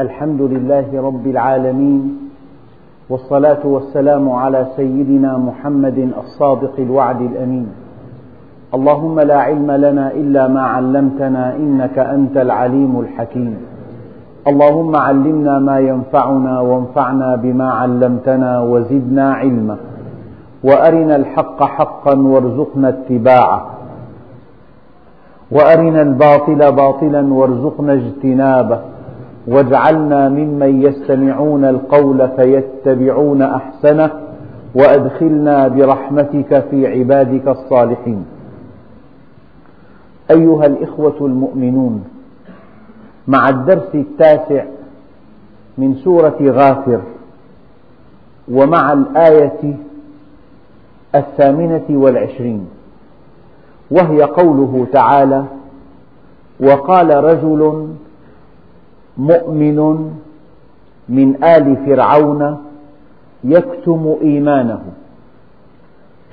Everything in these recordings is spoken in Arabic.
الحمد لله رب العالمين والصلاة والسلام على سيدنا محمد الصادق الوعد الأمين. اللهم لا علم لنا إلا ما علمتنا إنك أنت العليم الحكيم. اللهم علمنا ما ينفعنا وانفعنا بما علمتنا وزدنا علما. وأرنا الحق حقا وارزقنا اتباعه. وأرنا الباطل باطلا وارزقنا اجتنابه. واجعلنا ممن يستمعون القول فيتبعون أحسنه وأدخلنا برحمتك في عبادك الصالحين. أيها الإخوة المؤمنون مع الدرس التاسع من سورة غافر ومع الآية الثامنة والعشرين وهي قوله تعالى وقال رجل مؤمن من آل فرعون يكتم إيمانه.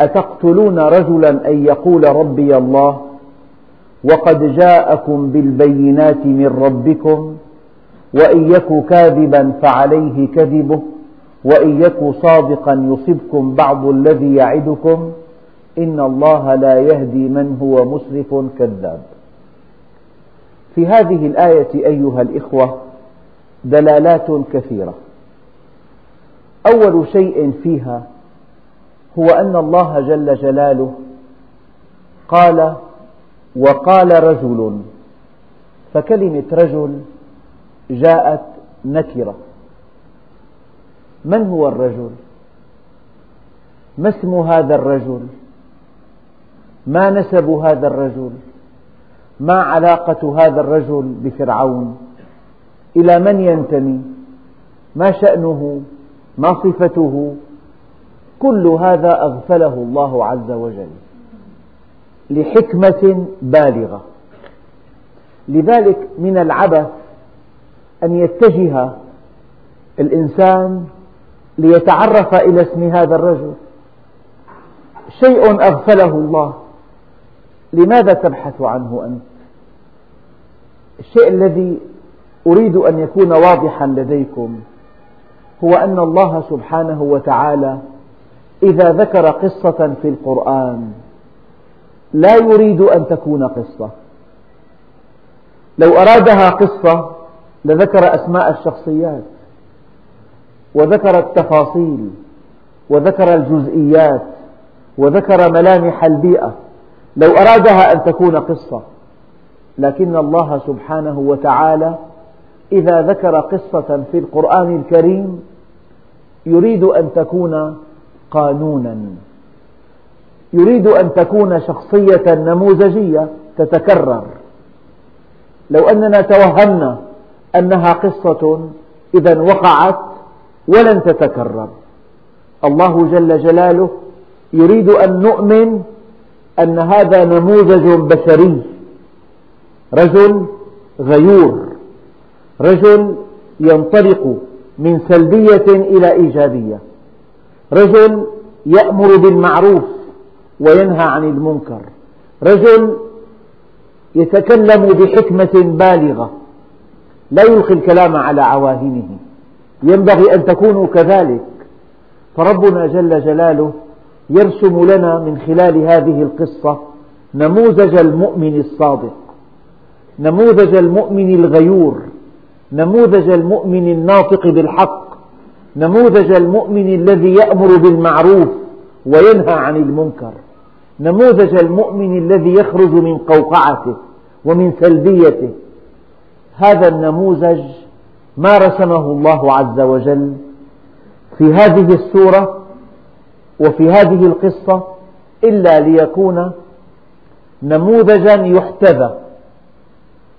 أتقتلون رجلا أن يقول ربي الله وقد جاءكم بالبينات من ربكم وإن يك كاذبا فعليه كذبه وإن يك صادقا يصبكم بعض الذي يعدكم إن الله لا يهدي من هو مسرف كذاب. في هذه الآية أيها الإخوة دلالات كثيرة. أول شيء فيها هو أن الله جل جلاله قال وقال رجل فكلمة رجل جاءت نكرة. من هو الرجل؟ ما اسم هذا الرجل؟ ما نسب هذا الرجل؟ ما علاقة هذا الرجل بفرعون؟ إلى من ينتمي؟ ما شأنه؟ ما صفته؟ كل هذا أغفله الله عز وجل لحكمة بالغة. لذلك من العبث أن يتجه الإنسان ليتعرف إلى اسم هذا الرجل. شيء أغفله الله. لماذا تبحث عنه أنت؟ الشيء الذي أريد أن يكون واضحا لديكم هو أن الله سبحانه وتعالى إذا ذكر قصة في القرآن لا يريد أن تكون قصة لو أرادها قصة لذكر أسماء الشخصيات وذكر التفاصيل وذكر الجزئيات وذكر ملامح البيئة لو أرادها أن تكون قصة لكن الله سبحانه وتعالى إذا ذكر قصة في القرآن الكريم يريد أن تكون قانونا. يريد أن تكون شخصية نموذجية تتكرر. لو أننا توهمنا أنها قصة إذا وقعت ولن تتكرر. الله جل جلاله يريد أن نؤمن أن هذا نموذج بشري. رجل غيور. رجل ينطلق من سلبية إلى إيجابية. رجل يأمر بالمعروف وينهى عن المنكر. رجل يتكلم بحكمة بالغة. لا يلقي الكلام على عواهنه. ينبغي أن تكونوا كذلك. فربنا جل جلاله يرسم لنا من خلال هذه القصة نموذج المؤمن الصادق نموذج المؤمن الغيور نموذج المؤمن الناطق بالحق نموذج المؤمن الذي يأمر بالمعروف وينهى عن المنكر نموذج المؤمن الذي يخرج من قوقعته ومن سلبيته. هذا النموذج ما رسمه الله عز وجل في هذه السورة وفي هذه القصة إلا ليكون نموذجا يحتذى.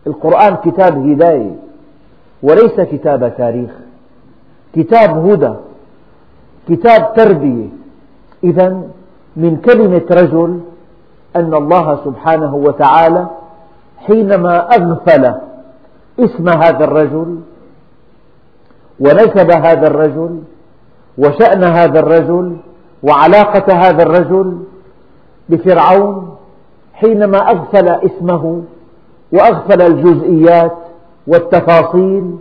القرآن كتاب هداية وليس كتاب تاريخ. كتاب هدى كتاب تربية. إذا من كلمة رجل أن الله سبحانه وتعالى حينما أغفل اسم هذا الرجل ونسب هذا الرجل وشأن هذا الرجل وعلاقة هذا الرجل بفرعون حينما أغفل اسمه وأغفل الجزئيات والتفاصيل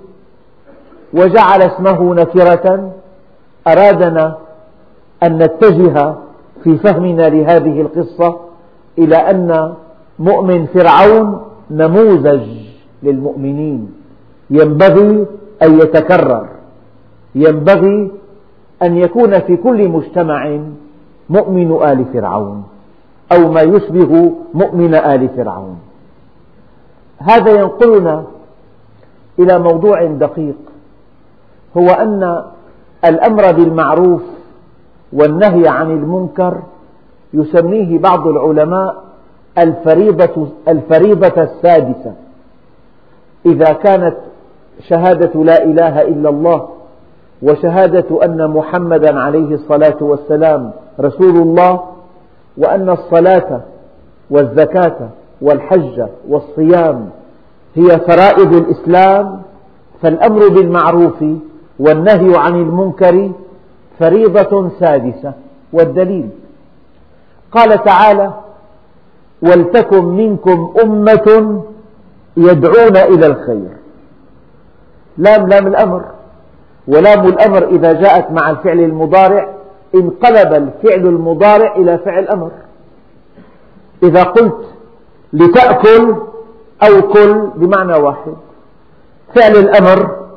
وجعل اسمه نكرة أرادنا أن نتجه في فهمنا لهذه القصة إلى أن مؤمن فرعون نموذج للمؤمنين. ينبغي أن يتكرر. ينبغي أن يكون في كل مجتمع مؤمن آل فرعون أو ما يشبه مؤمن آل فرعون. هذا ينقلنا إلى موضوع دقيق هو أن الأمر بالمعروف والنهي عن المنكر يسميه بعض العلماء الفريضة, الفريضة السادسة. إذا كانت شهادة لا إله إلا الله وشهادة أن محمدا عليه الصلاة والسلام رسول الله وأن الصلاة والزكاة والحج والصيام هي فرائض الإسلام فالأمر بالمعروف والنهي عن المنكر فريضة سادسة والدليل. قال تعالى ولتكن منكم أمة يدعون إلى الخير. لام لام الأمر. ولام الأمر إذا جاءت مع الفعل المضارع انقلب الفعل المضارع إلى فعل أمر إذا قلت لتأكل أو كل بمعنى واحد. فعل الأمر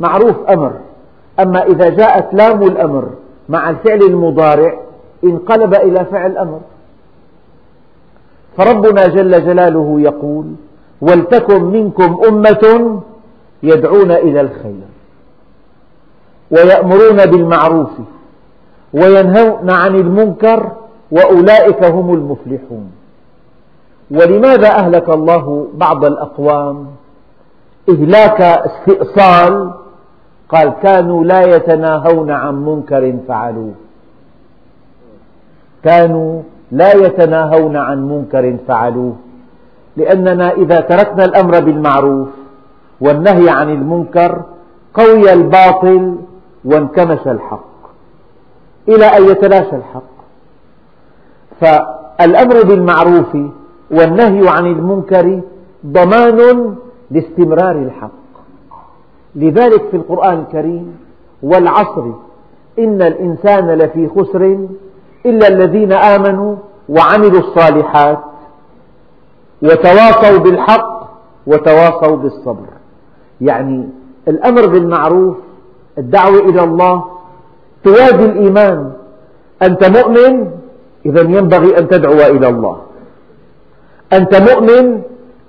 معروف أمر. أما إذا جاءت لام الأمر مع الفعل المضارع انقلب إلى فعل أمر فربنا جل جلاله يقول ولتكن منكم أمة يدعون إلى الخير. ويأمرون بالمعروف وينهون عن المنكر وأولئك هم المفلحون. ولماذا أهلك الله بعض الأقوام؟ إهلاك استئصال قال كانوا لا يتناهون عن منكر فعلوه. كانوا لا يتناهون عن منكر فعلوه لأننا إذا تركنا الأمر بالمعروف والنهي عن المنكر قوي الباطل وانكمش الحق. إلى أن يتلاشى الحق. فالأمر بالمعروف والنهي عن المنكر ضمان لاستمرار الحق. لذلك في القرآن الكريم والعصر إن الإنسان لفي خسر إلا الذين آمنوا وعملوا الصالحات وتواصوا بالحق وتواصوا بالصبر. يعني الأمر بالمعروف الدعوة إلى الله. توازي الإيمان. أنت مؤمن إذا ينبغي أن تدعو إلى الله. أنت مؤمن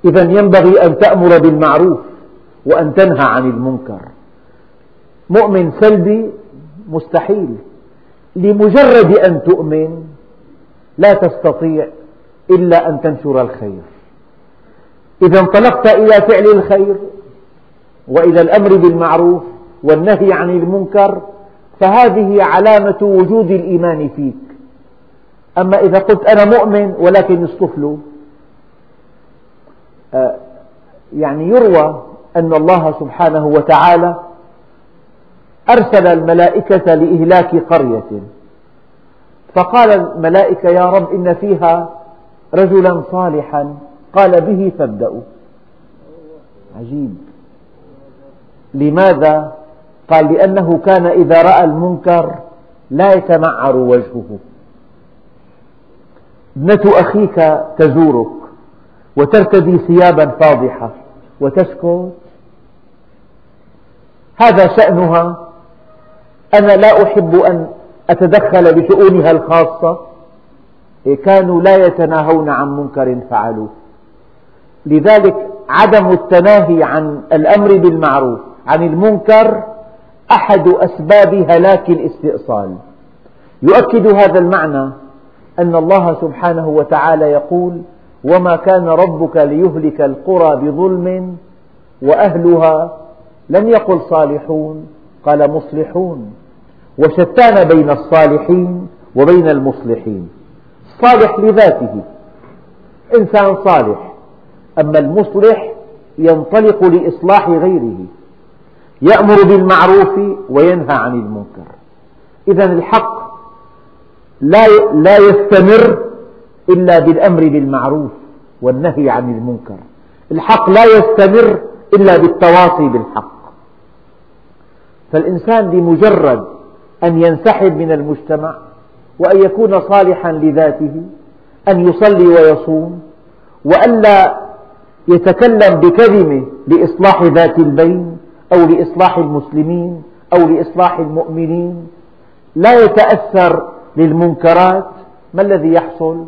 إذا ينبغي أن تأمر بالمعروف وأن تنهى عن المنكر. مؤمن سلبي مستحيل. لمجرد أن تؤمن لا تستطيع إلا أن تنشر الخير. إذا انطلقت إلى فعل الخير وإلى الأمر بالمعروف والنهي عن المنكر فهذه علامة وجود الإيمان فيك. أما إذا قلت أنا مؤمن ولكن الصفل آه، يعني يروى أن الله سبحانه وتعالى أرسل الملائكة لإهلاك قرية. فقال الملائكة يا رب إن فيها رجلا صالحا. قال به فابدأوا. عجيب. لماذا؟ قال لأنه كان إذا رأى المنكر لا يتمعر وجهه. ابنة أخيك تزورك وترتدي ثيابا فاضحة وتسكت هذا شأنها. أنا لا أحب أن أتدخل بشؤونها الخاصة. كانوا لا يتناهون عن منكر فعلوه. لذلك عدم التناهي عن الأمر بالمعروف عن المنكر أحد أسباب هلاك الاستئصال. يؤكد هذا المعنى أن الله سبحانه وتعالى يقول وما كان ربك ليهلك القرى بظلم وأهلها لم يقل صالحون قال مصلحون وشتان بين الصالحين وبين المصلحين. الصالح لذاته إنسان صالح. أما المصلح ينطلق لإصلاح غيره. يأمر بالمعروف وينهى عن المنكر. إذا الحق لا يستمر إلا بالأمر بالمعروف والنهي عن المنكر. الحق لا يستمر إلا بالتواصي بالحق. فالإنسان بمجرد أن ينسحب من المجتمع وأن يكون صالحا لذاته أن يصلي ويصوم وألا يتكلم بكلمة لإصلاح ذات البين أو لإصلاح المسلمين أو لإصلاح المؤمنين لا يتأثر للمنكرات ما الذي يحصل؟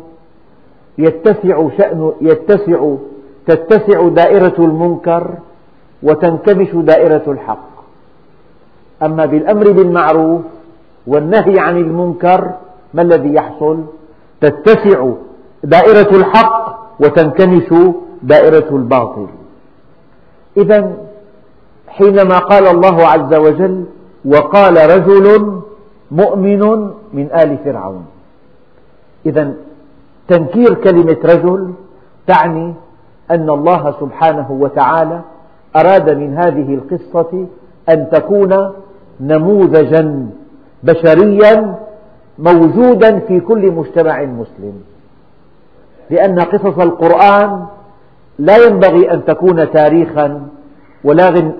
يتسع شأن يتسع تتسع دائرة المنكر وتنكمش دائرة الحق أما بالأمر بالمعروف والنهي عن المنكر ما الذي يحصل؟ تتسع دائرة الحق وتنكمش دائرة الباطل إذا حينما قال الله عز وجل وقال رجل مؤمن من آل فرعون. إذا تنكير كلمة رجل تعني أن الله سبحانه وتعالى أراد من هذه القصة أن تكون نموذجا بشريا موجودا في كل مجتمع مسلم. لأن قصص القرآن لا ينبغي أن تكون تاريخا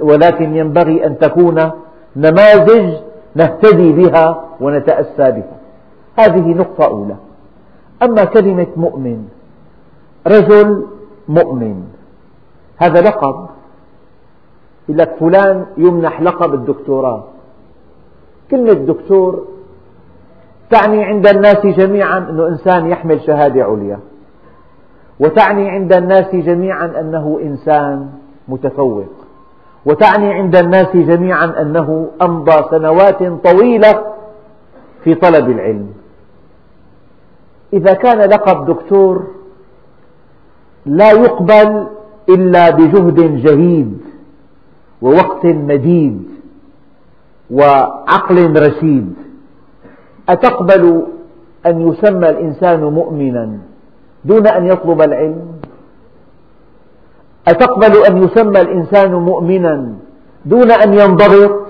ولكن ينبغي أن تكون نماذج نهتدي بها ونتأسى بها. هذه نقطة أولى. أما كلمة مؤمن رجل مؤمن هذا لقب. يقول لك فلان يمنح لقب الدكتوراه. كلمة دكتور تعني عند الناس جميعا أنه إنسان يحمل شهادة عليا. وتعني عند الناس جميعا أنه إنسان متفوق. وتعني عند الناس جميعا أنه أمضى سنوات طويلة في طلب العلم. إذا كان لقب دكتور لا يقبل إلا بجهد جهيد ووقت مديد وعقل رشيد. أتقبل أن يسمى الإنسان مؤمنا دون أن يطلب العلم؟ أتقبل أن يسمى الإنسان مؤمنا دون أن ينضبط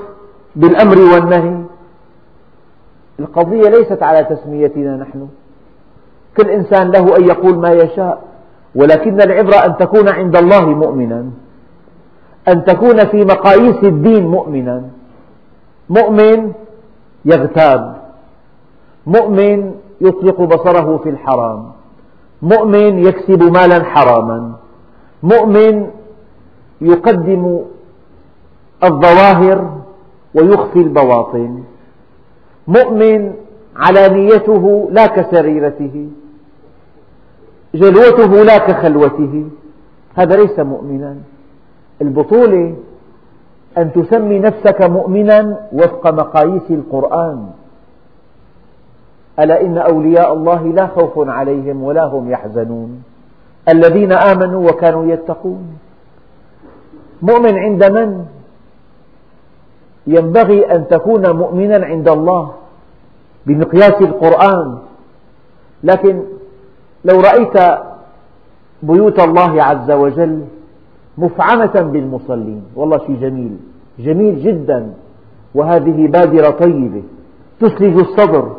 بالأمر والنهي؟ القضية ليست على تسميتنا نحن. كل إنسان له أن يقول ما يشاء ولكن العبرة أن تكون عند الله مؤمنا. أن تكون في مقاييس الدين مؤمنا. مؤمن يغتاب. مؤمن يطلق بصره في الحرام. مؤمن يكسب مالا حراما. مؤمن يقدم الظواهر ويخفي البواطن. مؤمن علانيته لا كسريرته. جلوته لا كخلوته. هذا ليس مؤمنا. البطولة أن تسمي نفسك مؤمنا وفق مقاييس القرآن. ألا إن أولياء الله لا خوف عليهم ولا هم يحزنون. الذين آمنوا وكانوا يتقون. مؤمن عند من؟ ينبغي أن تكون مؤمنا عند الله بمقياس القرآن. لكن لو رأيت بيوت الله عز وجل مفعمة بالمصلين والله شيء جميل جميل جدا. وهذه بادرة طيبة تسلج الصدر.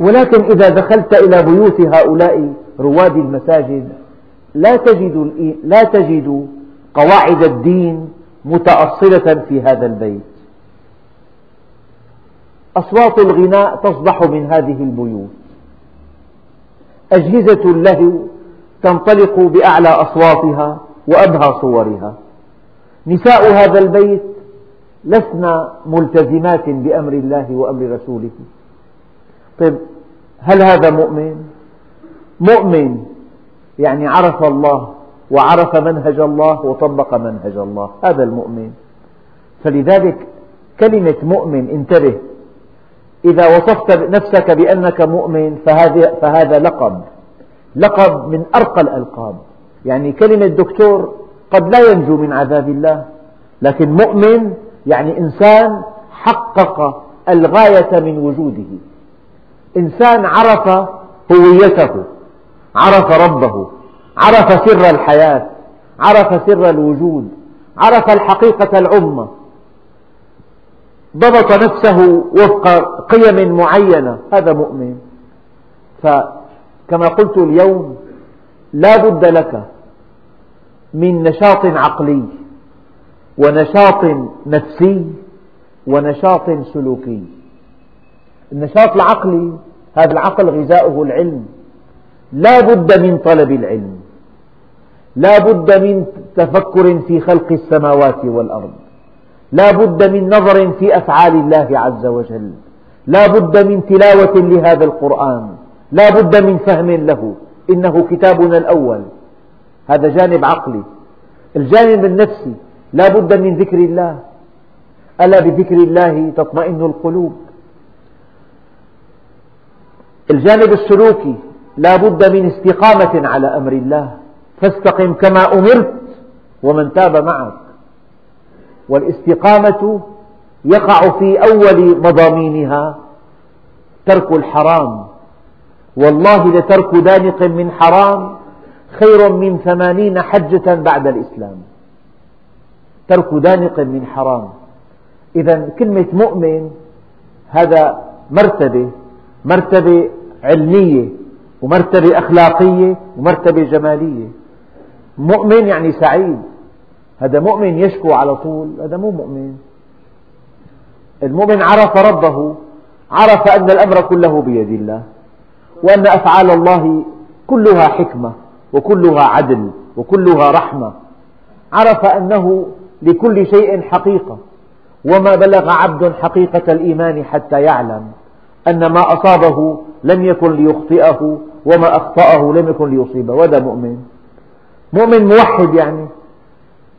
ولكن إذا دخلت إلى بيوت هؤلاء رواد المساجد لا تجد لا تجد قواعد الدين متأصلة في هذا البيت. أصوات الغناء تصدح من هذه البيوت. أجهزة اللهو تنطلق بأعلى أصواتها وأبهى صورها. نساء هذا البيت لسن ملتزمات بأمر الله وأمر رسوله. طيب هل هذا مؤمن؟ مؤمن. يعني عرف الله وعرف منهج الله وطبق منهج الله. هذا المؤمن. فلذلك كلمة مؤمن انتبه. إذا وصفت نفسك بأنك مؤمن فهذا لقب. لقب من أرقى الألقاب. يعني كلمة دكتور قد لا ينجو من عذاب الله. لكن مؤمن يعني إنسان حقق الغاية من وجوده. إنسان عرف هويته. عرف ربه عرف سر الحياة عرف سر الوجود عرف الحقيقة العظمى ضبط نفسه وفق قيم معينة هذا مؤمن. فكما قلت اليوم لا بد لك من نشاط عقلي ونشاط نفسي ونشاط سلوكي. النشاط العقلي هذا العقل غذاؤه العلم. لا بد من طلب العلم. لا بد من تفكر في خلق السماوات والأرض. لا بد من نظر في أفعال الله عز وجل. لا بد من تلاوة لهذا القرآن. لا بد من فهم له. إنه كتابنا الأول. هذا جانب عقلي. الجانب النفسي. لا بد من ذكر الله. ألا بذكر الله تطمئن القلوب؟ الجانب السلوكي. لا بد من استقامة على أمر الله. فاستقم كما أمرت ومن تاب معك. والاستقامة يقع في أول مضامينها ترك الحرام. والله لترك دانق من حرام خير من ثمانين حجة بعد الإسلام. ترك دانق من حرام. إذا كلمة مؤمن هذا مرتبة مرتبة علمية. ومرتبة أخلاقية ومرتبة جمالية. مؤمن يعني سعيد. هذا مؤمن يشكو على طول هذا مو مؤمن. المؤمن عرف ربه عرف أن الأمر كله بيد الله وأن أفعال الله كلها حكمة وكلها عدل وكلها رحمة. عرف أنه لكل شيء حقيقة وما بلغ عبد حقيقة الإيمان حتى يعلم. أن ما أصابه لم يكن ليخطئه وما أخطأه لم يكن ليصيبه هذا مؤمن. مؤمن موحد يعني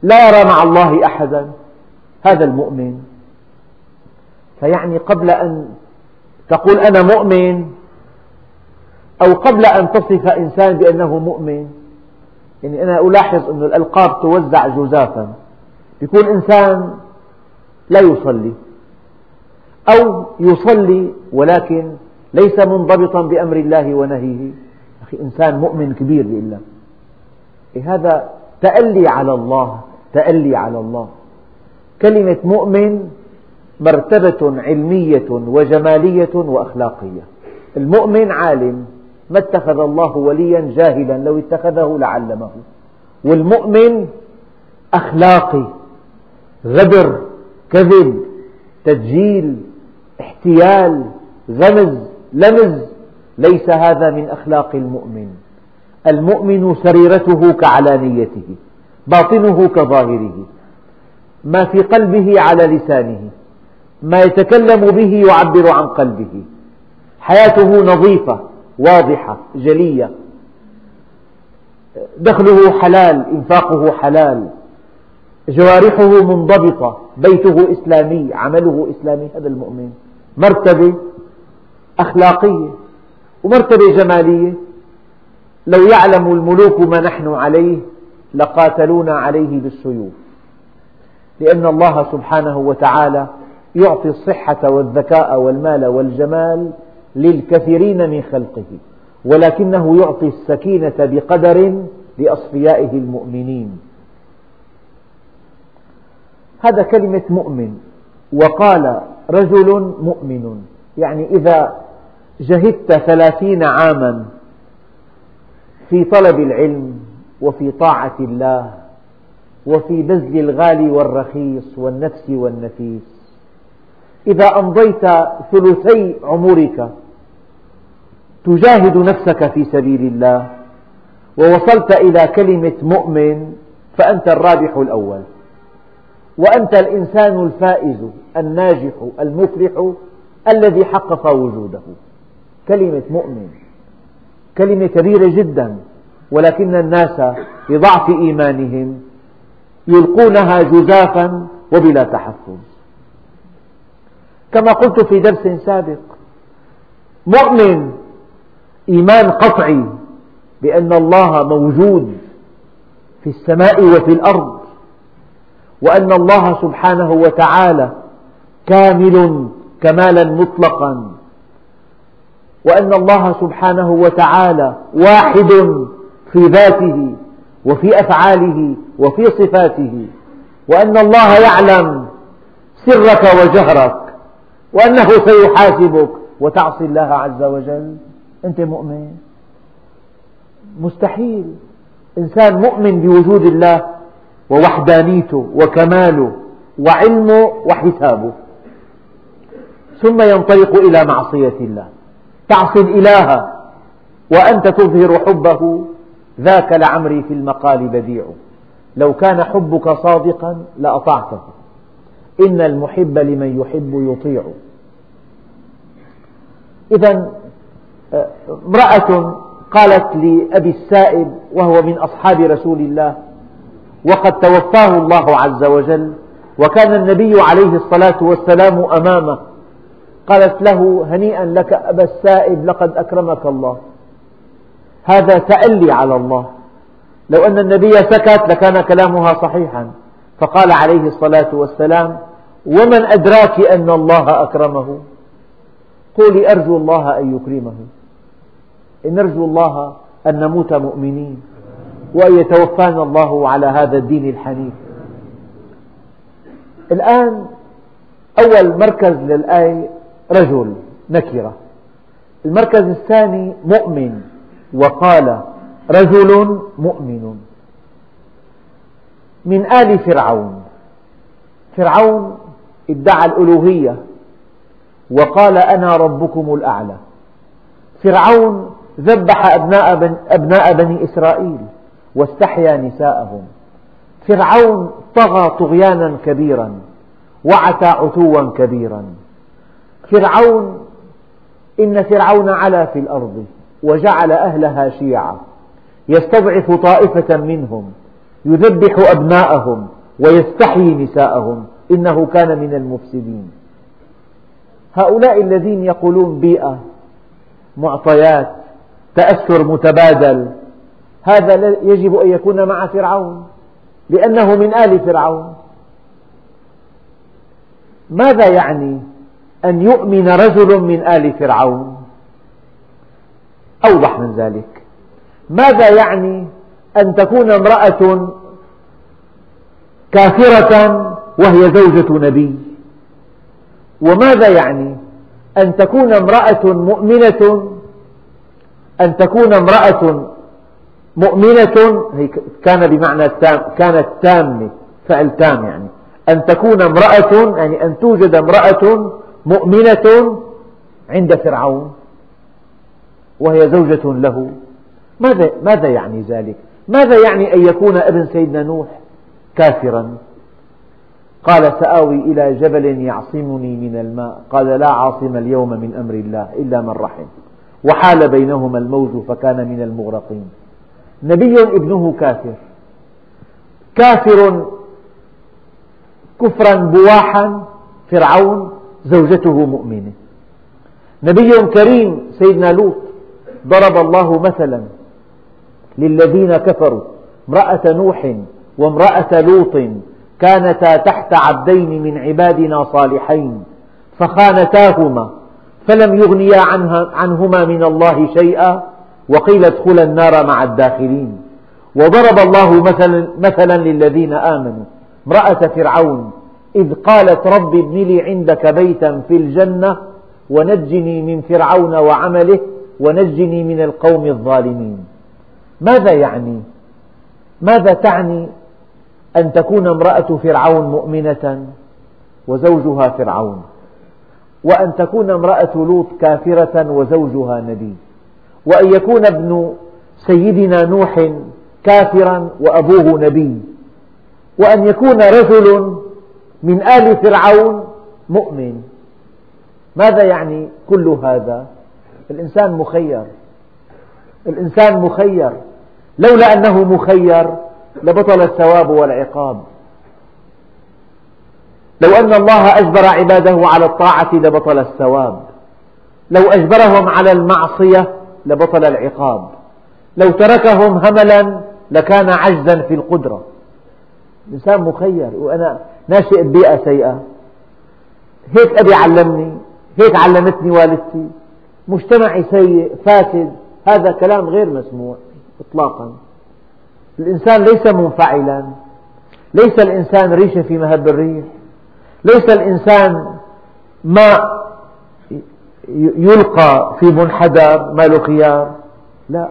لا يرى مع الله أحدا هذا المؤمن. فيعني قبل أن تقول أنا مؤمن أو قبل أن تصف إنسان بأنه مؤمن يعني أنا ألاحظ أن الألقاب توزع جزافا. يكون إنسان لا يصلي. أو يصلي ولكن ليس منضبطا بأمر الله ونهيه. أخي إنسان مؤمن كبير بإلا إيه هذا تألي على الله تألي على الله. كلمة مؤمن مرتبة علمية وجمالية وأخلاقية. المؤمن عالم ما اتخذ الله وليا جاهلا لو اتخذه لعلمه. والمؤمن أخلاقي غدر كذب تدجيل احتيال غمز لمز ليس هذا من أخلاق المؤمن. المؤمن سريرته كعلانيته باطنه كظاهره. ما في قلبه على لسانه. ما يتكلم به يعبر عن قلبه. حياته نظيفة واضحة جلية. دخله حلال إنفاقه حلال. جوارحه منضبطة بيته إسلامي عمله إسلامي هذا المؤمن. مرتبة أخلاقية ومرتبة جمالية. لو يعلم الملوك ما نحن عليه لقاتلونا عليه بالسيوف لأن الله سبحانه وتعالى يعطي الصحة والذكاء والمال والجمال للكثيرين من خلقه ولكنه يعطي السكينة بقدر لأصفيائه المؤمنين. هذا كلمة مؤمن. وقال رجل مؤمن. يعني إذا جهدت ثلاثين عاما في طلب العلم وفي طاعة الله وفي بذل الغالي والرخيص والنفس والنفيس. إذا أمضيت ثلثي عمرك تجاهد نفسك في سبيل الله ووصلت إلى كلمة مؤمن فأنت الرابح الأول. وأنت الإنسان الفائز الناجح المفلح الذي حقق وجوده. كلمة مؤمن كلمة كبيرة جدا ولكن الناس لضعف إيمانهم يلقونها جزافا وبلا تحفظ. كما قلت في درس سابق مؤمن إيمان قطعي بأن الله موجود في السماء وفي الأرض. وأن الله سبحانه وتعالى كامل كمالا مطلقا. وأن الله سبحانه وتعالى واحد في ذاته وفي أفعاله وفي صفاته. وأن الله يعلم سرك وجهرك وأنه سيحاسبك وتعصي الله عز وجل. أنت مؤمن؟ مستحيل. إنسان مؤمن بوجود الله ووحدانيته وكماله وعلمه وحسابه. ثم ينطلق إلى معصية الله. تعصي الإله وأنت تظهر حبه ذاك لعمري في المقال بديع. لو كان حبك صادقا لأطعته. إن المحب لمن يحب يطيع. إذا امرأة قالت لأبي السائب وهو من أصحاب رسول الله وقد توفاه الله عز وجل وكان النبي عليه الصلاة والسلام أمامه. قالت له هنيئا لك أبا السائب لقد أكرمك الله. هذا تألي على الله. لو أن النبي سكت لكان كلامها صحيحا. فقال عليه الصلاة والسلام ومن أدراك أن الله أكرمه؟ قولي أرجو الله أن يكرمه. نرجو الله أن نموت مؤمنين. وأن يتوفانا الله على هذا الدين الحنيف. الآن أول مركز للآية رجل نكرة. المركز الثاني مؤمن. وقال رجل مؤمن. من آل فرعون. فرعون ادعى الألوهية. وقال أنا ربكم الأعلى. فرعون ذبح أبناء, بني إسرائيل. واستحيا نساءهم. فرعون طغى طغيانا كبيرا وعتى عتوا كبيرا. فرعون إن فرعون علا في الأرض وجعل أهلها شيعا. يستضعف طائفة منهم يذبح أبناءهم ويستحيي نساءهم. إنه كان من المفسدين. هؤلاء الذين يقولون بيئة معطيات تأثر متبادل هذا يجب أن يكون مع فرعون لأنه من آل فرعون. ماذا يعني أن يؤمن رجل من آل فرعون؟ أوضح من ذلك. ماذا يعني أن تكون امرأة كافرة وهي زوجة نبي؟ وماذا يعني أن تكون امرأة مؤمنة؟ أن تكون امرأة مؤمنة هي كان بمعنى التام كانت تامة فعل تام يعني. أن تكون امرأة يعني أن توجد امرأة مؤمنة عند فرعون وهي زوجة له. ماذا, ماذا يعني ذلك؟ ماذا يعني أن يكون ابن سيدنا نوح كافرا؟ قال سآوي إلى جبل يعصمني من الماء. قال لا عاصم اليوم من أمر الله إلا من رحم. وحال بينهما الموج فكان من المغرقين. نبي ابنه كافر. كافر كفرا بواحا فرعون زوجته مؤمنة. نبي كريم سيدنا لوط ضرب الله مثلا للذين كفروا. امرأة نوح وامرأة لوط كانتا تحت عبدين من عبادنا صالحين فخانتاهما فلم يغنيا عنهما من الله شيئا وقيل ادخلا النار مع الداخلين. وضرب الله مثلا, مثلا للذين آمنوا. امرأة فرعون إذ قالت رب ابن لي عندك بيتا في الجنة ونجني من فرعون وعمله ونجني من القوم الظالمين. ماذا يعني؟ ماذا تعني أن تكون امرأة فرعون مؤمنة وزوجها فرعون؟ وأن تكون امرأة لوط كافرة وزوجها نبي؟ وأن يكون ابن سيدنا نوح كافرا وأبوه نبي. وأن يكون رجل من آل فرعون مؤمن. ماذا يعني كل هذا؟ الإنسان مخير. الإنسان مخير. لولا أنه مخير لبطل الثواب والعقاب. لو أن الله أجبر عباده على الطاعة لبطل الثواب. لو أجبرهم على المعصية لبطل العقاب. لو تركهم هملا لكان عجزا في القدرة. الإنسان مخير وأنا ناشئ ببيئة سيئة. هيك أبي علمني هيك علمتني والدتي. مجتمعي سيء فاسد. هذا كلام غير مسموع إطلاقا. الإنسان ليس منفعلا. ليس الإنسان ريشة في مهب الريح. ليس الإنسان ماء يلقى في منحدر ما له خيار لا.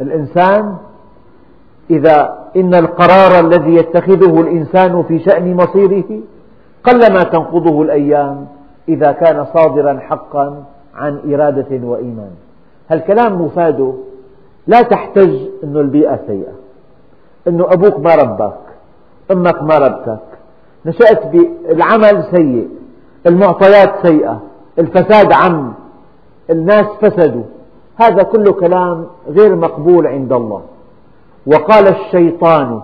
الإنسان إذا إن القرار الذي يتخذه الإنسان في شأن مصيره قلما تنقضه الأيام إذا كان صادرا حقا عن إرادة وإيمان. هالكلام مفاده. لا تحتج أن البيئة سيئة. أن أبوك ما ربك أمك ما ربتك. نشأت بالعمل سيء. المعطيات سيئة. الفساد عم الناس فسدوا. هذا كله كلام غير مقبول عند الله. وقال الشيطان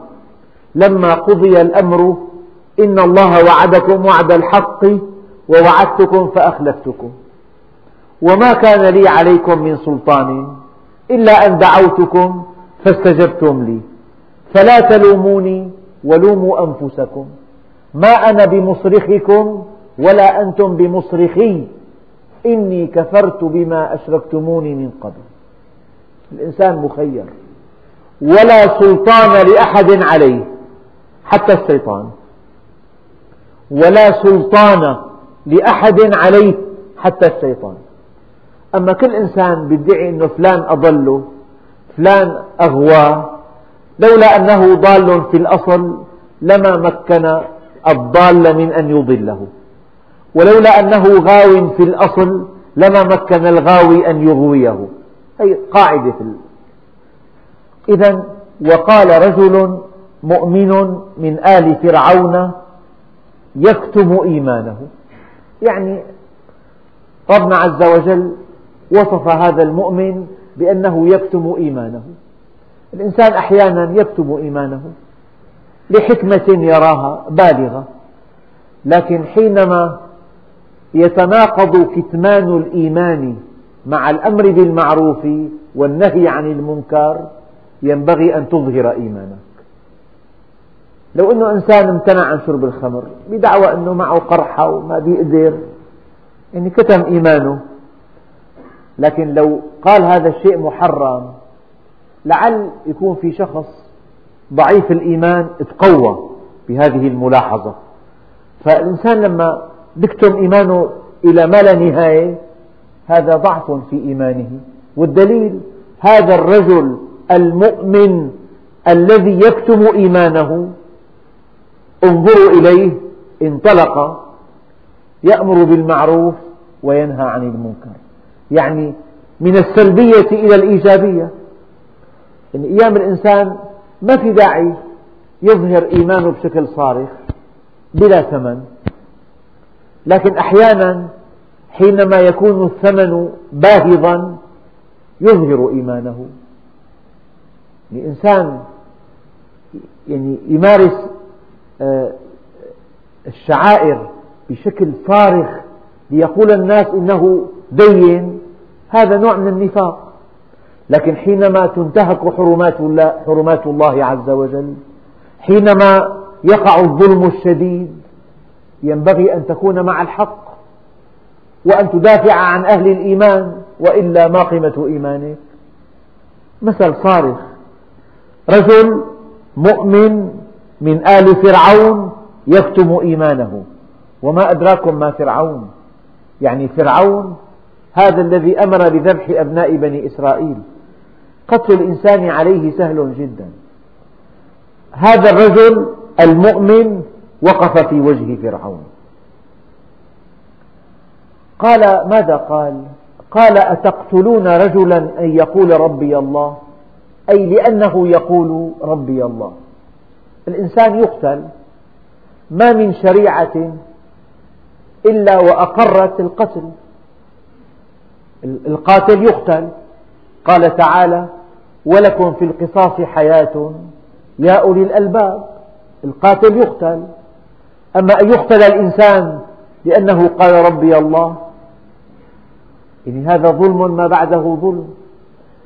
لما قضي الأمر إن الله وعدكم وعد الحق ووعدتكم فأخلفتكم. وما كان لي عليكم من سلطان إلا أن دعوتكم فاستجبتم لي. فلا تلوموني ولوموا أنفسكم. ما أنا بمصرخكم ولا أنتم بمصرخي. إني كفرت بما أشركتموني من قبل. الإنسان مخير. ولا سلطان لأحد عليه. حتى الشيطان. ولا سلطان لأحد عليه. حتى الشيطان. أما كل إنسان بيدعي أنه فلان أضله فلان أغواه لولا أنه ضال في الأصل لما مكن الضال من أن يضله. ولولا أنه غاو في الأصل لما مكن الغاوي أن يغويه. هي قاعدة في إذا وقال رجل مؤمن من آل فرعون يكتم إيمانه. يعني ربنا عز وجل وصف هذا المؤمن بأنه يكتم إيمانه. الإنسان أحيانا يكتم إيمانه لحكمة يراها بالغة. لكن حينما يتناقض كتمان الإيمان مع الأمر بالمعروف والنهي عن المنكر ينبغي أن تظهر إيمانك. لو أنه إنسان امتنع عن شرب الخمر بدعوى أنه معه قرحة وما بيقدر يعني كتم إيمانه. لكن لو قال هذا الشيء محرم لعل يكون في شخص ضعيف الإيمان تقوى بهذه الملاحظة. فالإنسان لما يكتم إيمانه إلى ما لا نهاية هذا ضعف في إيمانه. والدليل هذا الرجل المؤمن الذي يكتم إيمانه انظروا إليه انطلق يأمر بالمعروف وينهى عن المنكر. يعني من السلبية إلى الإيجابية. يعني أيام الإنسان ما في داعي يظهر إيمانه بشكل صارخ بلا ثمن. لكن أحيانا حينما يكون الثمن باهظا يظهر إيمانه. الإنسان يعني يمارس آه، الشعائر بشكل صارخ ليقول الناس إنه دين هذا نوع من النفاق. لكن حينما تنتهك حرمات الله, حرمات الله عز وجل حينما يقع الظلم الشديد ينبغي أن تكون مع الحق وأن تدافع عن أهل الإيمان وإلا ما قيمة إيمانك. مثل صارخ رجل مؤمن من آل فرعون يكتم إيمانه. وما أدراكم ما فرعون؟ يعني فرعون هذا الذي أمر بذبح أبناء بني إسرائيل. قتل الإنسان عليه سهل جدا. هذا الرجل المؤمن وقف في وجه فرعون. قال ماذا قال؟ قال أتقتلون رجلا أن يقول ربي الله؟ أي لأنه يقول ربي الله. الإنسان يقتل ما من شريعة إلا وأقرت القتل. القاتل يقتل. قال تعالى ولكم في القصاص حياة يا أولي الألباب. القاتل يقتل. أما أن يقتل الإنسان لأنه قال ربي الله. يعني هذا ظلم ما بعده ظلم.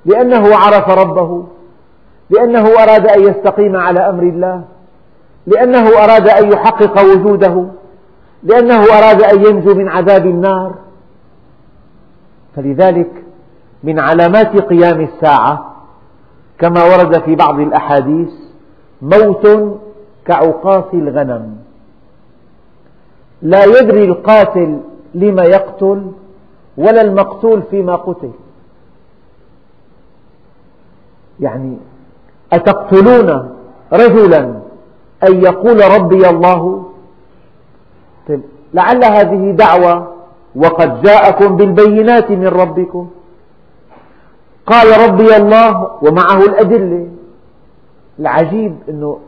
لأنه عرف ربه. لأنه أراد أن يستقيم على أمر الله. لأنه أراد أن يحقق وجوده. لأنه أراد أن ينجو من عذاب النار. فلذلك من علامات قيام الساعة كما ورد في بعض الأحاديث موت كعقاص الغنم. لا يدري القاتل لما يقتل ولا المقتول فيما قتل. يعني أتقتلون رجلا أن يقول ربي الله؟ طيب لعل هذه دعوة وقد جاءكم بالبينات من ربكم. قال ربي الله ومعه الأدلة. العجيب أنه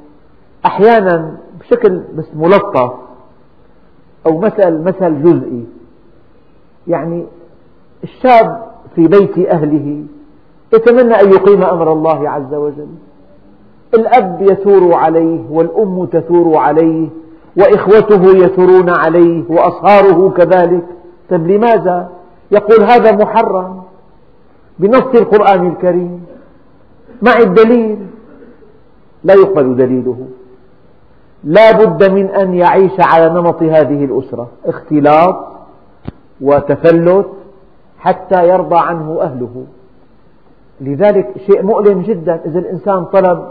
أحيانا بشكل ملطف أو مثل مثل جزئي. يعني الشاب في بيت أهله يتمنى أن يقيم أمر الله عز وجل. الأب يثور عليه والأم تثور عليه وإخوته يثورون عليه وأصهاره كذلك. طيب لماذا؟ يقول هذا محرم بنص القرآن الكريم. مع الدليل. لا يقبل دليله. لا بد من أن يعيش على نمط هذه الأسرة. اختلاط وتفلت حتى يرضى عنه أهله. لذلك شيء مؤلم جدا إذا الإنسان طلب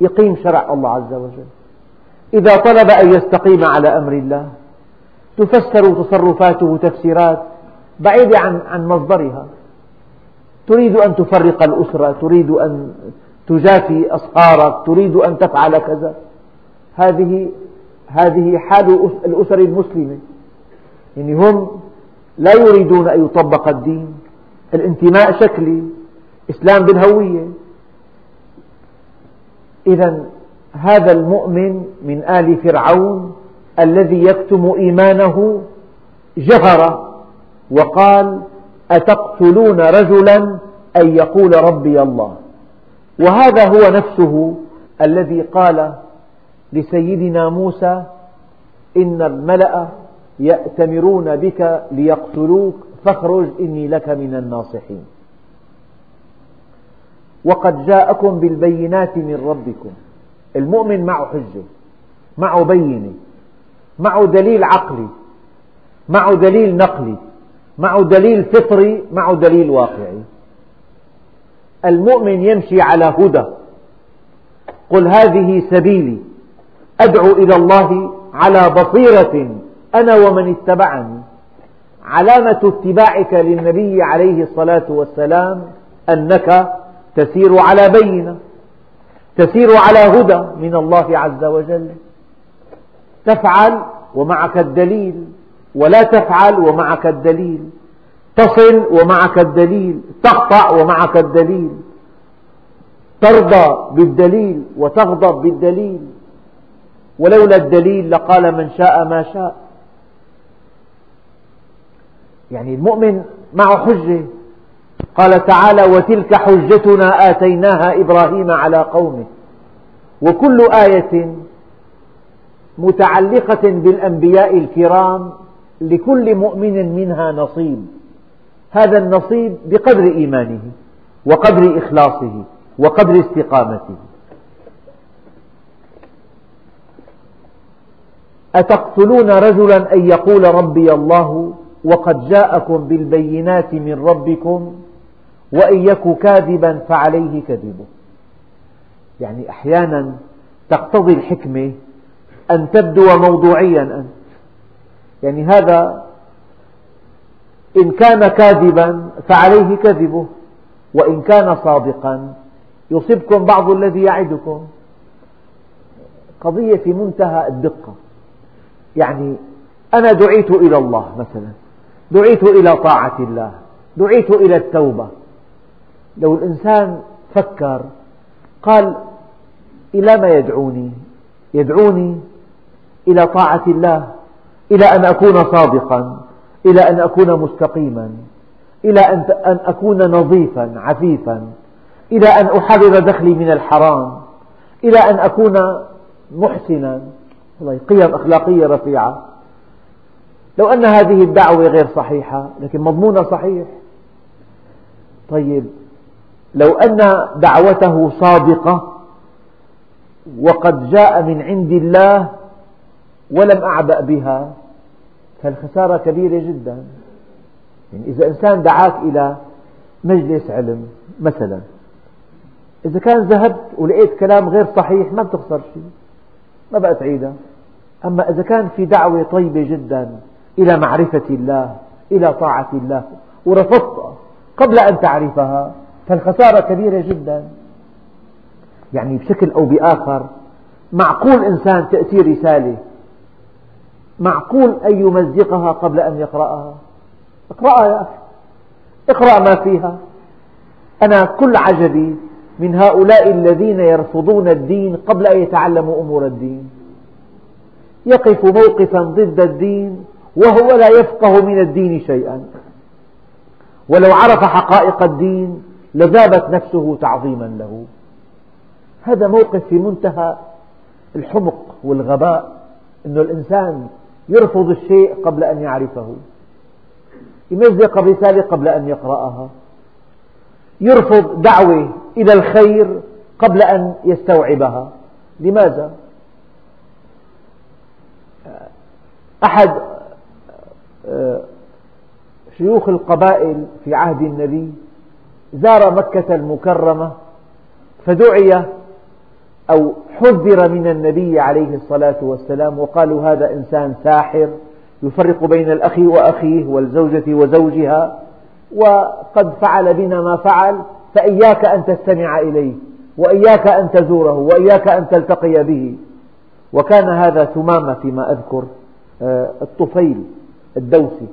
يقيم شرع الله عز وجل. إذا طلب أن يستقيم على أمر الله تفسر تصرفاته تفسيرات بعيدة عن عن مصدرها. تريد أن تفرق الأسرة تريد أن تجافي أصهارك تريد أن تفعل كذا. هذه هذه حال الأسر المسلمة. يعني هم لا يريدون أن يطبق الدين. الانتماء شكلي إسلام بالهوية. إذا هذا المؤمن من آل فرعون الذي يكتم إيمانه جهر وقال أتقتلون رجلا أن يقول ربي الله. وهذا هو نفسه الذي قال لسيدنا موسى إن الملأ يأتمرون بك ليقتلوك فاخرج إني لك من الناصحين. وقد جاءكم بالبينات من ربكم. المؤمن معه حجة معه بينة معه دليل عقلي معه دليل نقلي معه دليل فطري معه دليل واقعي. المؤمن يمشي على هدى. قل هذه سبيلي. أدعو إلى الله على بصيرة أنا ومن اتبعني. علامة اتباعك للنبي عليه الصلاة والسلام أنك تسير على بينة تسير على هدى من الله عز وجل. تفعل ومعك الدليل ولا تفعل ومعك الدليل. تصل ومعك الدليل تقطع ومعك الدليل. ترضى بالدليل وتغضب بالدليل. ولولا الدليل لقال من شاء ما شاء. يعني المؤمن معه حجة. قال تعالى وتلك حجتنا آتيناها إبراهيم على قومه. وكل آية متعلقة بالأنبياء الكرام لكل مؤمن منها نصيب. هذا النصيب بقدر إيمانه وقدر إخلاصه وقدر استقامته. أتقتلون رجلا أن يقول ربي الله وقد جاءكم بالبينات من ربكم وإن يك كاذبا فعليه كذبه. يعني أحيانا تقتضي الحكمة أن تبدو موضوعيا أنت. يعني هذا إن كان كاذبا فعليه كذبه وإن كان صادقا يصبكم بعض الذي يعدكم. قضية في منتهى الدقة. يعني أنا دعيت إلى الله مثلا دعيت إلى طاعة الله دعيت إلى التوبة. لو الإنسان فكر قال إلى ما يدعوني؟ يدعوني إلى طاعة الله إلى أن أكون صادقا إلى أن أكون مستقيما إلى أن أكون نظيفا عفيفا إلى أن أحرر دخلي من الحرام إلى أن أكون محسنا. قيم أخلاقية رفيعة. لو أن هذه الدعوة غير صحيحة لكن مضمونها صحيح. طيب لو أن دعوته صادقة وقد جاء من عند الله ولم أعبأ بها فالخسارة كبيرة جدا. يعني إذا إنسان دعاك إلى مجلس علم مثلا إذا كان ذهبت ولقيت كلام غير صحيح ما بتخسر شيء. ما بقى تعيدها أما إذا كان في دعوة طيبة جدا إلى معرفة الله إلى طاعة الله ورفضتها قبل أن تعرفها فالخسارة كبيرة جدا. يعني بشكل أو بآخر معقول إنسان تأتي رسالة معقول أن يمزقها قبل أن يقرأها؟ اقرأها يا أخي. اقرأ ما فيها. أنا كل عجبي من هؤلاء الذين يرفضون الدين قبل أن يتعلموا أمور الدين. يقف موقفا ضد الدين وهو لا يفقه من الدين شيئا. ولو عرف حقائق الدين لذابت نفسه تعظيما له. هذا موقف في منتهى الحمق والغباء أن الإنسان يرفض الشيء قبل أن يعرفه يمزق رسالة قبل أن يقرأها يرفض دعوة إلى الخير قبل أن يستوعبها. لماذا؟ أحد آه، شيوخ القبائل في عهد النبي زار مكة المكرمة فدعي أو حذر من النبي عليه الصلاة والسلام وقالوا هذا إنسان ساحر يفرق بين الأخ وأخيه والزوجة وزوجها وقد فعل بنا ما فعل فإياك أن تستمع إليه وإياك أن تزوره وإياك أن تلتقي به. وكان هذا ثمامة فيما أذكر. الطفيل الدوسي.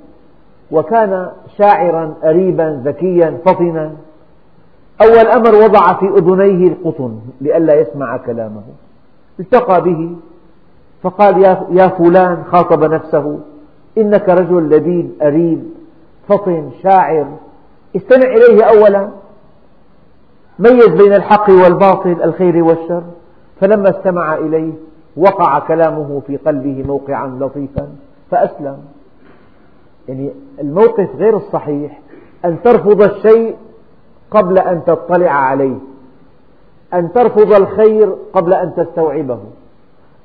وكان شاعرا أريبا ذكيا فطنا. أول أمر وضع في أذنيه القطن لئلا يسمع كلامه. التقى به فقال يا فلان خاطب نفسه إنك رجل لبيب أريب فطن شاعر. استمع إليه أولا. ميز بين الحق والباطل الخير والشر. فلما استمع إليه وقع كلامه في قلبه موقعا لطيفا فأسلم. يعني الموقف غير الصحيح أن ترفض الشيء قبل أن تطلع عليه أن ترفض الخير قبل أن تستوعبه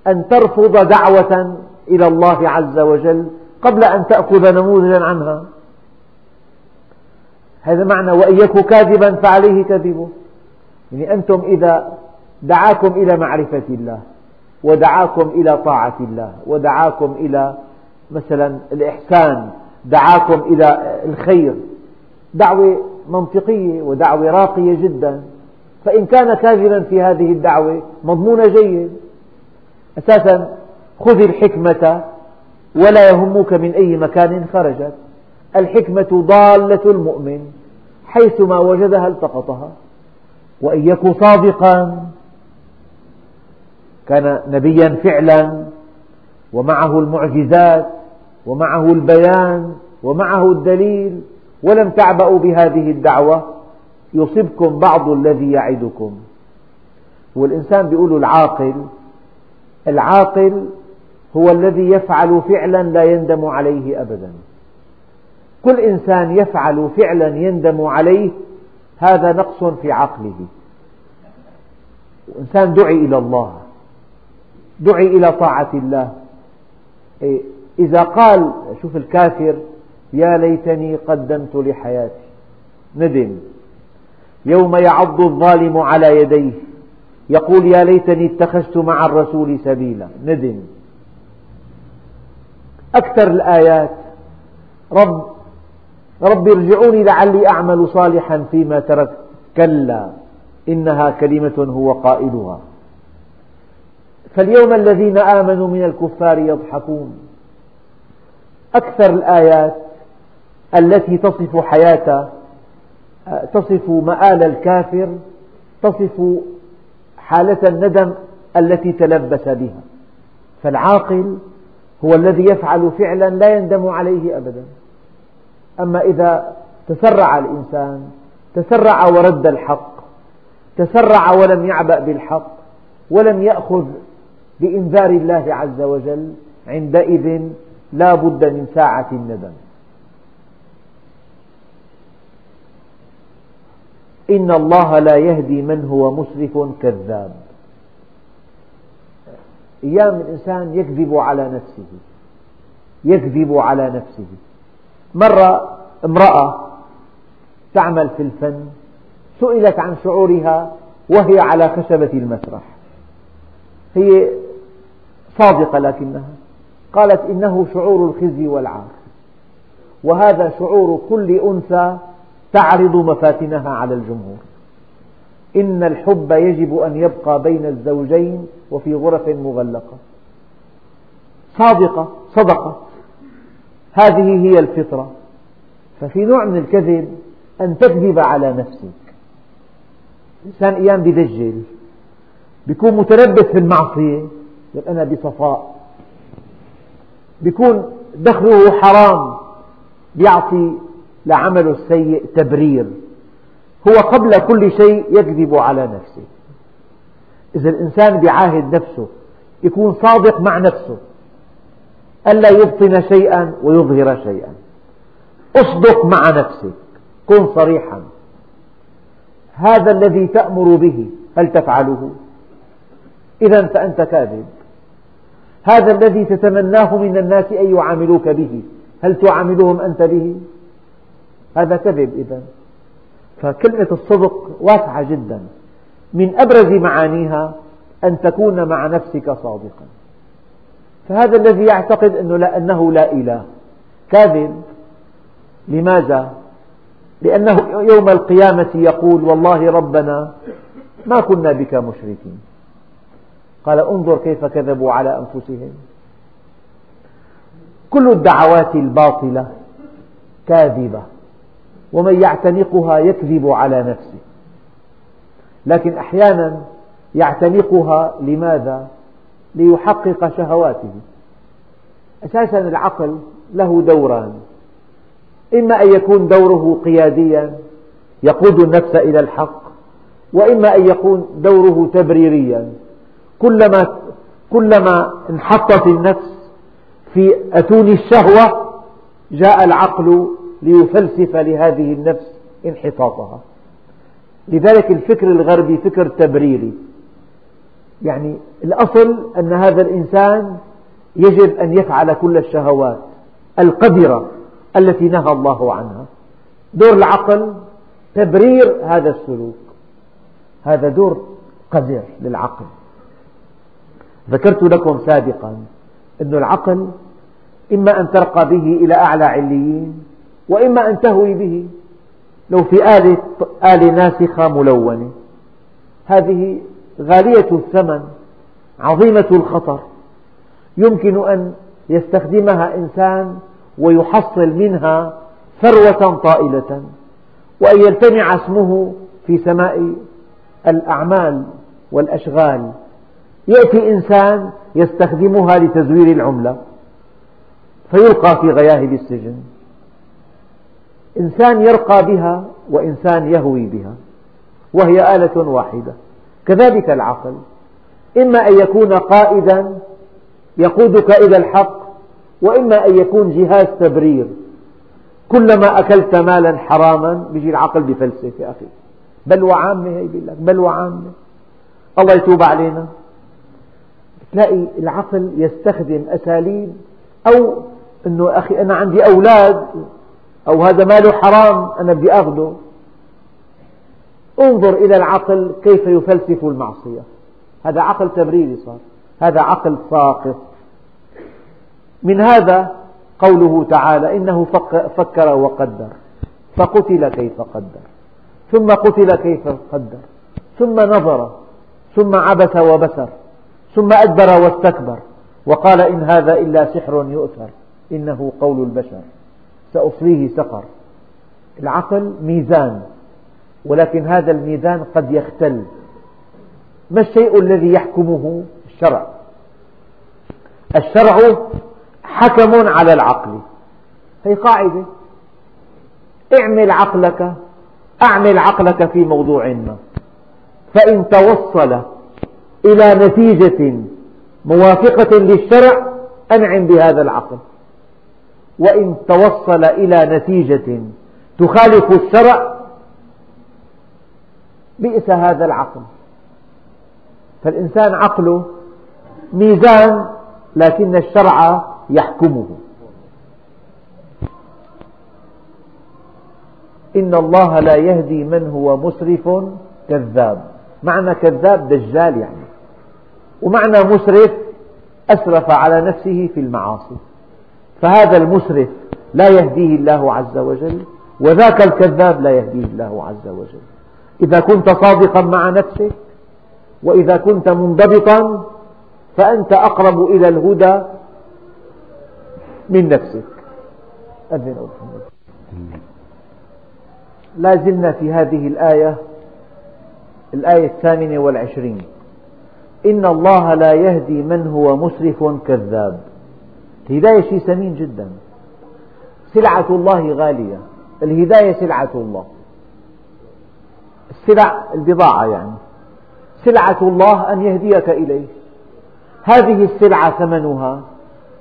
أن ترفض دعوة إلى الله عز وجل قبل أن تأخذ نموذجا عنها. هذا معنى وإن يك كاذبا فعليه كذبه. يعني أنتم إذا دعاكم إلى معرفة الله ودعاكم إلى طاعة الله ودعاكم إلى مثلا الإحسان دعاكم إلى الخير. دعوة منطقية ودعوة راقية جدا. فإن كان كاذبا في هذه الدعوة مضمون جيد أساسا خذ الحكمة ولا يهمك من أي مكان خرجت. الحكمة ضالة المؤمن حيثما وجدها التقطها. وإن يك صادقا كان نبيا فعلا ومعه المعجزات ومعه البيان ومعه الدليل ولم تعبأوا بهذه الدعوة. يصبكم بعض الذي يعدكم. والإنسان بيقول العاقل العاقل هو الذي يفعل فعلا لا يندم عليه أبدا. كل إنسان يفعل فعلا يندم عليه هذا نقص في عقله. إنسان دعي إلى الله. دعي إلى طاعة الله. إيه، إذا قال شوف الكافر يا ليتني قدمت لحياتي. ندم. يوم يعض الظالم على يديه. يقول يا ليتني اتخذت مع الرسول سبيلا. ندم. أكثر الآيات. رب رب ارجعوني لعلي أعمل صالحا فيما تركت كلا إنها كلمة هو قائلها. فاليوم الذين آمنوا من الكفار يضحكون. أكثر الآيات التي تصف حياة تصف مآل الكافر تصف حالة الندم التي تلبس بها. فالعاقل هو الذي يفعل فعلا لا يندم عليه أبدا. أما إذا تسرع الإنسان تسرع ورد الحق تسرع ولم يعبأ بالحق ولم يأخذ بإنذار الله عز وجل عندئذ لا بد من ساعة الندم. إن الله لا يهدي من هو مسرف كذاب. أيام الإنسان يكذب على نفسه. يكذب على نفسه. مرة امرأة تعمل في الفن سئلت عن شعورها وهي على خشبة المسرح. هي صادقة لكنها. قالت إنه شعور الخزي والعار. وهذا شعور كل أنثى تعرض مفاتنها على الجمهور. إن الحب يجب أن يبقى بين الزوجين وفي غرف مغلقة. صادقة صدقت هذه هي الفطرة. ففي نوع من الكذب أن تكذب على نفسك. الإنسان أيام بدجل بيكون متلبس في المعصية. يقول أنا بصفاء. بيكون دخله حرام يعطي لعمله السيء تبرير. هو قبل كل شيء يكذب على نفسه. إذا الإنسان بيعاهد نفسه يكون صادق مع نفسه. ألا يبطن شيئا ويظهر شيئا. أصدق مع نفسك. كن صريحا. هذا الذي تأمر به هل تفعله؟ إذا فأنت كاذب. هذا الذي تتمناه من الناس أن يعاملوك به. هل تعاملهم أنت به؟ هذا كذب إذا فكلمة الصدق واسعة جدا. من أبرز معانيها أن تكون مع نفسك صادقا. فهذا الذي يعتقد أنه لا, أنه لا إله. كاذب. لماذا؟ لأنه يوم القيامة يقول والله ربنا ما كنا بك مشركين. قال انظر كيف كذبوا على أنفسهم. كل الدعوات الباطلة كاذبة ومن يعتنقها يكذب على نفسه. لكن أحيانا يعتنقها لماذا؟ ليحقق شهواته. أساسا العقل له دوران. إما أن يكون دوره قياديا يقود النفس إلى الحق وإما أن يكون دوره تبريريا. كلما كلما انحطت النفس في أتون الشهوة جاء العقل ليفلسف لهذه النفس انحطاطها. لذلك الفكر الغربي فكر تبريري. يعني الأصل أن هذا الإنسان يجب أن يفعل كل الشهوات القذرة التي نهى الله عنها. دور العقل تبرير هذا السلوك. هذا دور قذر للعقل. ذكرت لكم سابقا أن العقل إما أن ترقى به إلى أعلى عليين وإما أن تهوي به. لو في آلة, آلة ناسخة ملونة هذه غالية الثمن عظيمة الخطر. يمكن أن يستخدمها إنسان ويحصل منها ثروة طائلة. وأن يلتمع اسمه في سماء الأعمال والأشغال. يأتي إنسان يستخدمها لتزوير العملة فيلقى في غياهب السجن. إنسان يرقى بها وإنسان يهوي بها وهي آلة واحدة. كذلك العقل. إما أن يكون قائدا يقودك إلى الحق وإما أن يكون جهاز تبرير. كلما أكلت مالا حراما بيجي العقل بفلسفة أخي. بل وعامة هي بيقول لك بل وعامة. الله يتوب علينا. تلاقي العقل يستخدم أساليب أو أنه أخي أنا عندي أولاد أو هذا ماله حرام أنا بدي أخذه انظر إلى العقل كيف يفلسف المعصية. هذا عقل تبريري صار. هذا عقل ساقط من هذا قوله تعالى إنه فكر وقدر. فقتل كيف قدر. ثم قتل كيف قدر. ثم نظر. ثم عبس وبسر ثم أدبر واستكبر وقال إن هذا إلا سحر يؤثر إنه قول البشر سأصليه سقر العقل ميزان ولكن هذا الميزان قد يختل ما الشيء الذي يحكمه الشرع الشرع حكم على العقل هي قاعدة اعمل عقلك أعمل عقلك في موضوع ما فإن توصل إلى نتيجة موافقة للشرع أنعم بهذا العقل؟ وإن توصل إلى نتيجة تخالف الشرع بئس هذا العقل. فالإنسان عقله ميزان لكن الشرع يحكمه. إن الله لا يهدي من هو مسرف كذاب. معنى كذاب دجال يعني. ومعنى مسرف أسرف على نفسه في المعاصي. فهذا المسرف لا يهديه الله عز وجل وذاك الكذاب لا يهديه الله عز وجل. إذا كنت صادقا مع نفسك وإذا كنت منضبطا فأنت أقرب إلى الهدى من نفسك. أذن لا زلنا في هذه الآية الآية الثامنة والعشرين. إن الله لا يهدي من هو مسرف كذاب. الهداية شيء ثمين جدا. سلعة الله غالية. الهداية سلعة الله. السلع البضاعة يعني. سلعة الله أن يهديك إليه. هذه السلعة ثمنها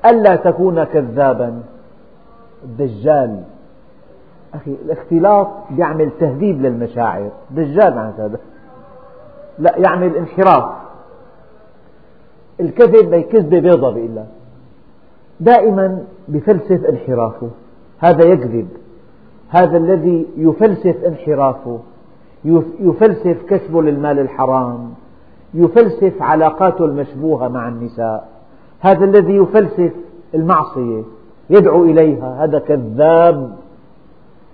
ألا تكون كذابا. الدجال. أخي الاختلاط يعمل تهذيب للمشاعر. دجال هذا لا يعمل انحراف. الكذب هي كذبة بيضة بيقول لك دائما بفلسف انحرافه هذا يكذب. هذا الذي يفلسف انحرافه يفلسف كسبه للمال الحرام. يفلسف علاقاته المشبوهة مع النساء. هذا الذي يفلسف المعصية. يدعو إليها. هذا كذاب.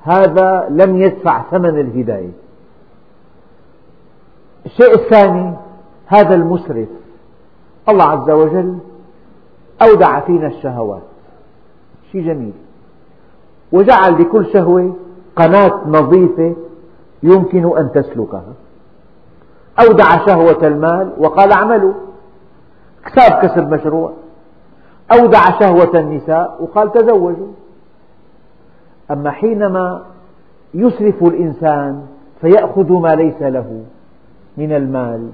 هذا لم يدفع ثمن الهداية. الشيء الثاني هذا المسرف. الله عز وجل أودع فينا الشهوات. شيء جميل. وجعل لكل شهوة قناة نظيفة يمكن أن تسلكها. أودع شهوة المال وقال اعملوا. كساب كسب مشروع. أودع شهوة النساء وقال تزوجوا. أما حينما يسرف الإنسان فيأخذ ما ليس له من المال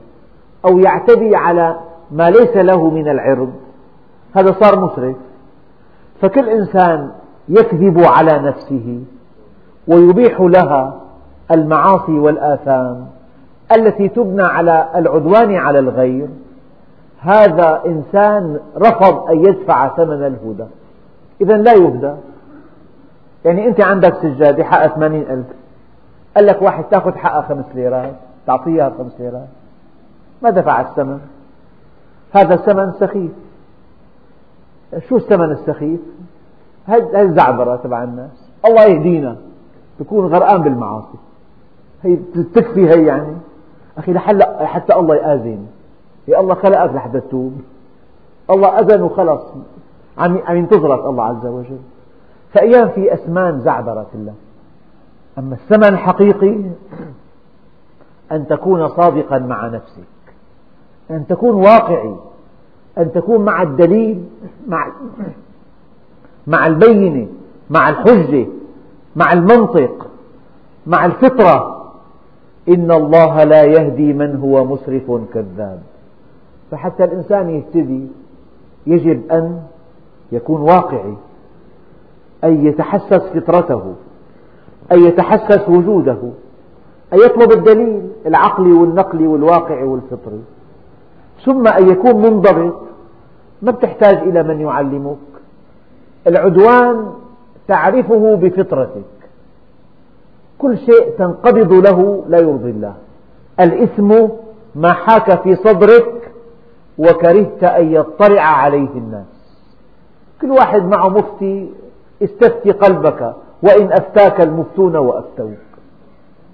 أو يعتدي على ما ليس له من العرض. هذا صار مسرف. فكل إنسان يكذب على نفسه ويبيح لها المعاصي والآثام التي تبنى على العدوان على الغير. هذا إنسان رفض أن يدفع ثمن الهدى. إذا لا يهدى. يعني أنت عندك سجادة حقها ثمانين ألف. قال لك واحد تأخذ حقها خمس ليرات تعطيها خمس ليرات. ما دفع الثمن هذا الثمن سخيف. شو الثمن السخيف؟ هذه الزعبرة تبع الناس؟ الله يهدينا. تكون غرقان بالمعاصي. هي تكفي هي يعني. أخي حتى الله يآذن يا الله خلقك لحتى تتوب الله أذن وخلص. عم عم ينتظرك الله عز وجل. فأيام في أسمان زعبرة الله. أما الثمن الحقيقي أن تكون صادقا مع نفسك. أن تكون واقعي أن تكون مع الدليل مع مع البينة مع الحجة مع المنطق مع الفطرة. إن الله لا يهدي من هو مسرف كذاب. فحتى الإنسان يهتدي يجب أن يكون واقعي أن يتحسس فطرته أن يتحسس وجوده أن يطلب الدليل العقلي والنقلي والواقعي والفطري. ثم أن يكون منضبط. ما بتحتاج إلى من يعلمك. العدوان تعرفه بفطرتك. كل شيء تنقبض له لا يرضي الله. الإثم ما حاك في صدرك وكرهت أن يطلع عليه الناس. كل واحد معه مفتي استفتي قلبك وإن أفتاك المفتون وأفتوك.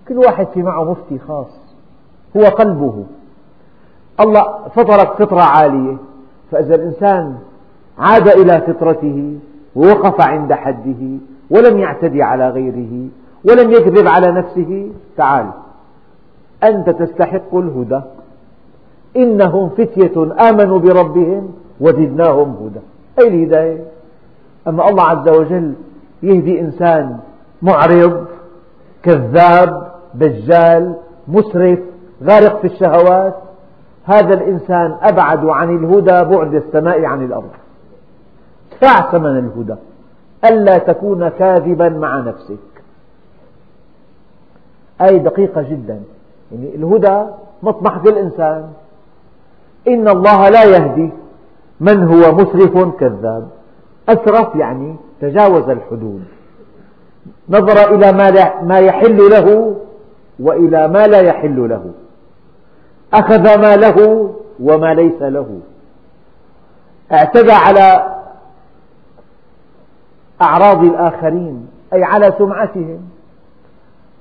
كل واحد في معه مفتي خاص. هو قلبه. الله فطرك فطرة عالية. فإذا الإنسان عاد إلى فطرته ووقف عند حده ولم يعتدي على غيره ولم يكذب على نفسه تعال. أنت تستحق الهدى. إنهم فتية آمنوا بربهم وزدناهم هدى. أي الهداية؟ أما الله عز وجل يهدي إنسان معرض كذاب دجال مسرف غارق في الشهوات هذا الإنسان أبعد عن الهدى بعد السماء عن الأرض. ادفع ثمن الهدى. ألا تكون كاذبا مع نفسك. آية دقيقة جدا. يعني الهدى مطمح كل إنسان إن الله لا يهدي من هو مسرف كذاب. أسرف يعني تجاوز الحدود. نظر إلى ما يحل له وإلى ما لا يحل له. أخذ ما له وما ليس له. اعتدى على أعراض الآخرين أي على سمعتهم.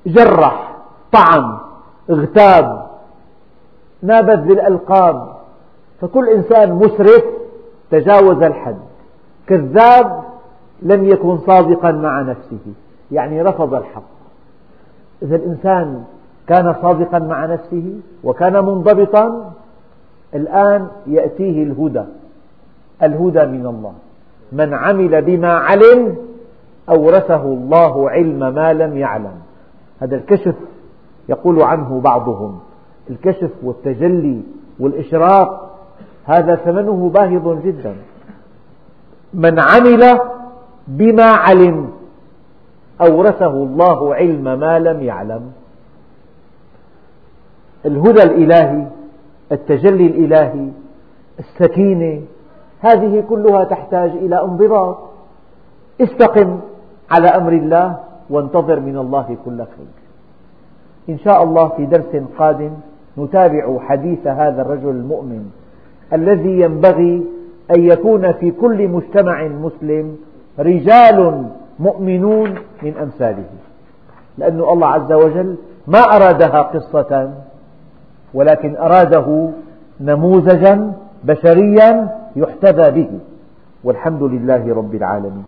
جرح طعن اغتاب نابذ بالألقاب فكل إنسان مسرف تجاوز الحد. كذاب لم يكن صادقا مع نفسه يعني رفض الحق. إذا الإنسان كان صادقا مع نفسه وكان منضبطا الآن يأتيه الهدى الهدى من الله. من عمل بما علم أورثه الله علم ما لم يعلم. هذا الكشف يقول عنه بعضهم. الكشف والتجلي والإشراق هذا ثمنه باهظ جدا. من عمل بما علم أورثه الله علم ما لم يعلم. الهدى الإلهي التجلي الإلهي السكينة هذه كلها تحتاج إلى انضباط. استقم على أمر الله وانتظر من الله كل خير. إن شاء الله في درس قادم نتابع حديث هذا الرجل المؤمن الذي ينبغي أن يكون في كل مجتمع مسلم رجال مؤمنون من أمثاله لأن الله عز وجل ما أرادها قصة ولكن أراده نموذجا بشريا يحتذى به. والحمد لله رب العالمين.